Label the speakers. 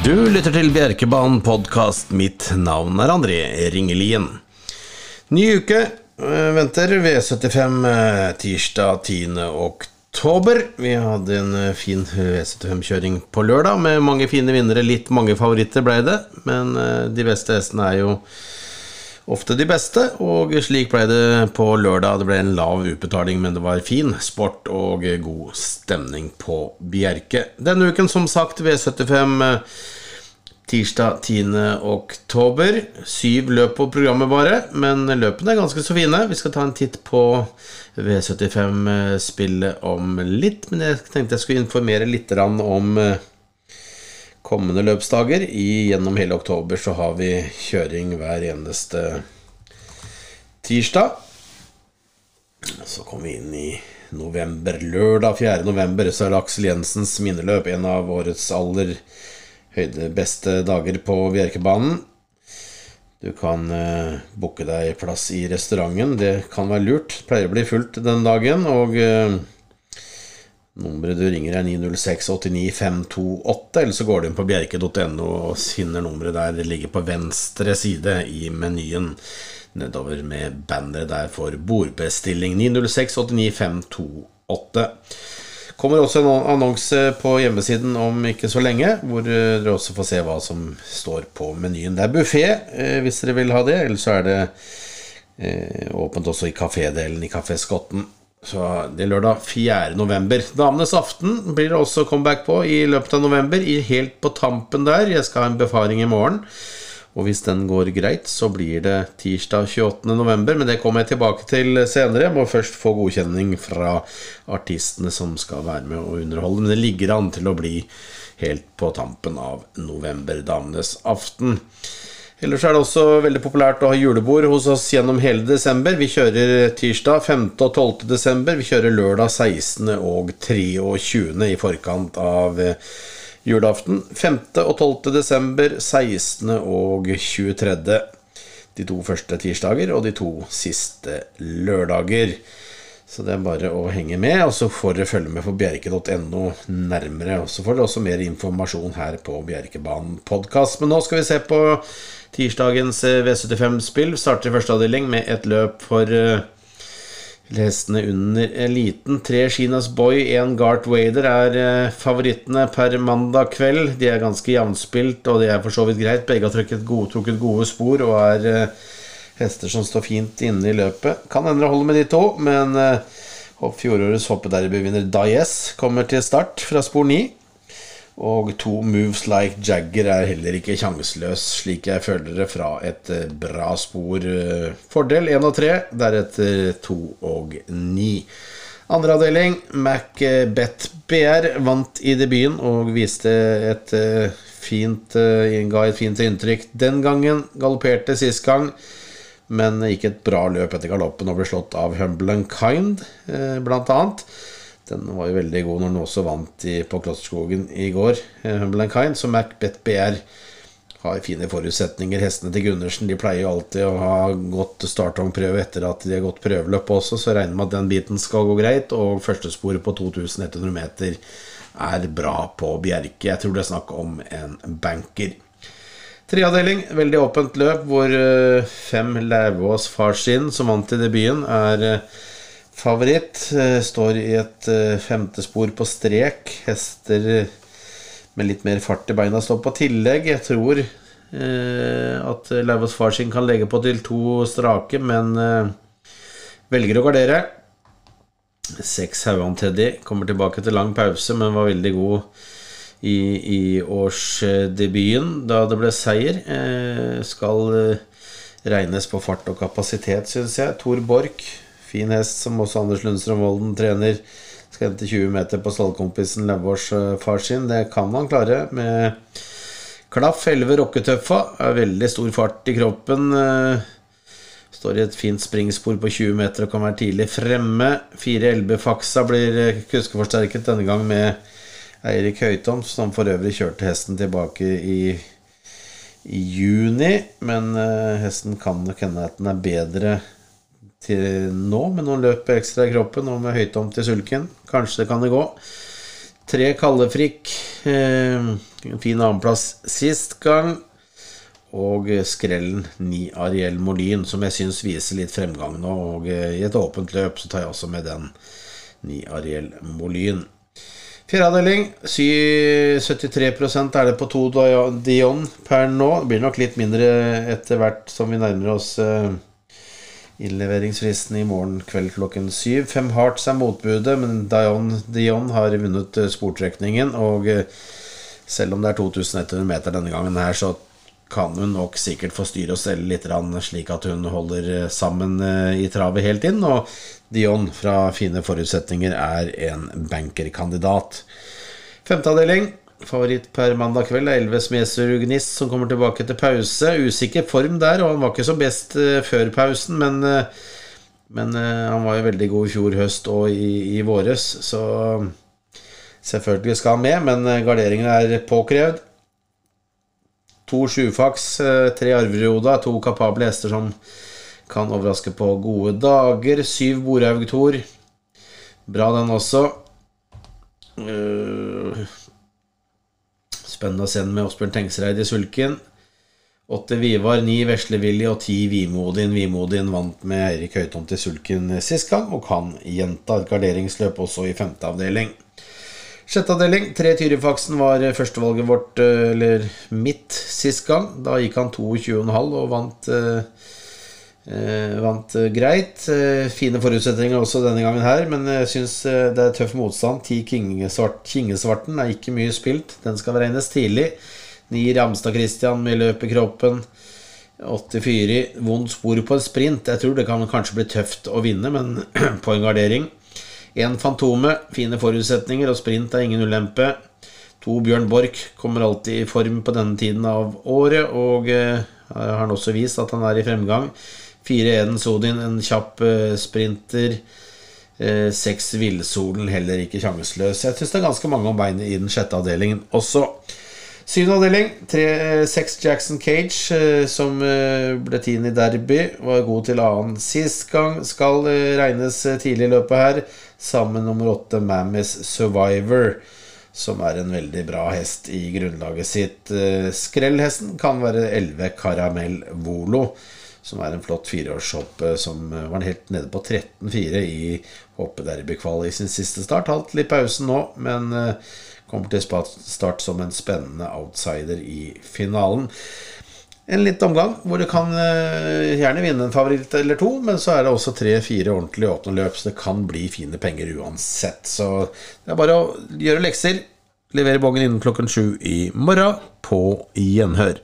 Speaker 1: Du lytter til Bjerkebanen podkast. Mitt navn er André Ringelien. Ny uke eh, venter V75 eh, tirsdag 10. oktober. Vi hadde en eh, fin V75-kjøring på lørdag med mange fine vinnere. Litt mange favoritter ble det, men de beste hestene er jo ofte de beste, og slik ble det på lørdag. Det ble en lav utbetaling, men det var fin sport og god stemning på Bjerke. Denne uken, som sagt, V75 eh, tirsdag 10. oktober. Syv løp på programmet bare, men løpene er ganske så fine. Vi skal ta en titt på V75-spillet om litt, men jeg tenkte jeg skulle informere litt om eh, kommende løpsdager. I, gjennom hele oktober så har vi kjøring hver eneste tirsdag. Så kommer vi inn i november. Lørdag 4. november så er det Aksel Jensens minneløp. En av årets aller høyde beste dager på Bjerkebanen. Du kan uh, booke deg plass i restauranten. Det kan være lurt. Pleier å bli fullt den dagen. Og uh, Nummeret du ringer er 906 89 528, eller så går du inn på bjerke.no og finner nummeret der. Det ligger på venstre side i menyen nedover med banneret der for bordbestilling. 906 89 528. Kommer også en annonse på hjemmesiden om ikke så lenge, hvor dere også får se hva som står på menyen. Det er buffé eh, hvis dere vil ha det, eller så er det eh, åpent også i kafédelen i Kafé Skotten. Så det er lørdag 4. november. Damenes aften blir det også comeback på i løpet av november. Helt på tampen der. Jeg skal ha en befaring i morgen. Og hvis den går greit, så blir det tirsdag 28. november. Men det kommer jeg tilbake til senere. Jeg må først få godkjenning fra artistene som skal være med og underholde. Men det ligger an til å bli helt på tampen av november, damenes aften. Ellers er det også veldig populært å ha julebord hos oss gjennom hele desember. Vi kjører tirsdag 5. og 12. desember. Vi kjører lørdag 16. og 23. i forkant av eh, julaften. 5. og 12. desember, 16. og 23. De to første tirsdager og de to siste lørdager. Så det er bare å henge med, og så får dere følge med på bjerke.no nærmere. Og så får dere også mer informasjon her på Bjerkebanen podkast. Men nå skal vi se på tirsdagens eh, V75-spill. Starter i første avdeling med et løp for hestene under eliten. Tre Kinas Boy, én Gart Wader er uh, favorittene per mandag kveld. De er ganske jevnspilt, og det er for så vidt greit. Begge har trukket gode, trukket gode spor og er hester som står fint inne i løpet. Kan hende det holder med de to, men uh, fjorårets hoppederbyvinner Dies kommer til start fra spor 9. Og to moves like Jagger er heller ikke sjanseløs, slik jeg føler det fra et uh, bra spor. Uh, fordel 1 og 3, deretter 2 og 9. Andre avdeling, Macbeth BR, vant i debuten og viste et fint, ga et fint inntrykk den gangen. Galopperte sist gang men gikk et bra løp etter galoppen og ble slått av Humble and Kind, eh, blant annet. Den var jo veldig god når den også vant i, på Klosterskogen i går, eh, Humble and Kind. Så Macbeth BR har fine forutsetninger. Hestene til Gundersen de pleier jo alltid å ha godt startongprøve etter at de har gått prøveløp også, så jeg regner med at den biten skal gå greit. Og førstesporet på 2100 meter er bra på Bjerke. Jeg tror det er snakk om en banker. Treavdeling, veldig åpent løp hvor eh, fem Lauvås Farsin, som vant i debuten, er eh, favoritt. Eh, står i et femte spor på strek. Hester med litt mer fart i beina står på tillegg. Jeg tror at Lauvås Farsin kan legge på til to strake, men velger å gardere. Seks Hauan Teddy kommer tilbake til lang pause, men var veldig god i, i årsdebuten, da det ble seier. Eh, skal eh, regnes på fart og kapasitet, syns jeg. Tor Borch, fin hest som også Anders Lundstrøm Volden trener. Skal hente 20 meter på stallkompisen Lauvås eh, far sin. Det kan han klare med klaff. 11 Rocketøffa. Veldig stor fart i kroppen. Står i et fint springspor på 20 meter og kan være tidlig fremme. 4LB-faksa blir kuskeforsterket denne gang med Eirik Høytom, som for øvrig kjørte hesten tilbake i, i juni. Men uh, hesten kan nok hende at den er bedre til nå, med noen løp ekstra i kroppen og med Høytom til sulken. Kanskje det kan det gå. Tre Kallefrikk. Uh, en fin annenplass sist gang. Og skrellen ni Ariel Molin, som jeg syns viser litt fremgang nå. Og i et åpent løp så tar jeg også med den ni Ariel Molin. Fjerde avdeling, 73 er det på to Dion per nå. Det blir nok litt mindre etter hvert som vi nærmer oss innleveringsfristen i morgen kveld klokken syv. Fem Hearts er motbudet, men Dion, Dion har vunnet sportrekningen. Og selv om det er 2100 meter denne gangen her, så kan hun nok sikkert få styre og stelle litt slik at hun holder sammen i travet helt inn. Og Dion fra Fine forutsetninger er en bankerkandidat. Femte avdeling. Favoritt per mandag kveld er Elves Mesur Gniss, som kommer tilbake til pause. Usikker form der, og han var ikke som best før pausen, men, men han var jo veldig god i fjor høst og i, i våres, så selvfølgelig skal han med, men garderingen er påkrevd. To sjufaks, tre arveroda, to kapable hester som kan overraske på gode dager. Syv Borhaug Tor. Bra, den også. Spennende å se den med Osbjørn Tengsreid i sulken. Åtte Vivar, ni Vesle-Willy og ti Vimodin. Vimodin vant med Eirik Høytomt i sulken sist gang, og kan gjenta et garderingsløp også i femte avdeling. Sjette avdeling, tre Tyrifaksen var førstevalget vårt, eller mitt, sist gang. Da gikk han 22,5 og vant Eh, vant eh, greit. Eh, fine forutsetninger også denne gangen her, men jeg syns det er tøff motstand. Ti Kingesvarten er ikke mye spilt. Den skal regnes tidlig. Ni Ramstad Christian med løp i kroppen. 84. Vondt spor på en sprint. Jeg tror det kan kanskje bli tøft å vinne, men på en gardering. Én Fantome. Fine forutsetninger, og sprint er ingen ulempe. To Bjørn Borch kommer alltid i form på denne tiden av året, og har han også vist at han er i fremgang. Fire Eden Sodin, en kjapp eh, sprinter. Eh, seks Villsolen, heller ikke sjanseløs. Jeg syns det er ganske mange om beinet i den sjette avdelingen også. Syvende avdeling, seks Jackson Cage, uh, som ble tiende i Derby. Var god til annen sist gang. Skal regnes tidlig i løpet her. Sammen nummer åtte Mammis Survivor som er en veldig bra hest i grunnlaget sitt. Skrellhesten kan være 11 Caramel Volo som er en flott fireårshopp som var helt nede på 13-4 i hoppederbykval i sin siste start. Halvt litt pausen nå, men eh, kommer til start som en spennende outsider i finalen. En litt omgang hvor du kan eh, gjerne vinne en favoritt eller to, men så er det også tre-fire ordentlige åpne løp, så det kan bli fine penger uansett. Så det er bare å gjøre lekser. Levere bongen innen klokken sju i morgen. På gjenhør.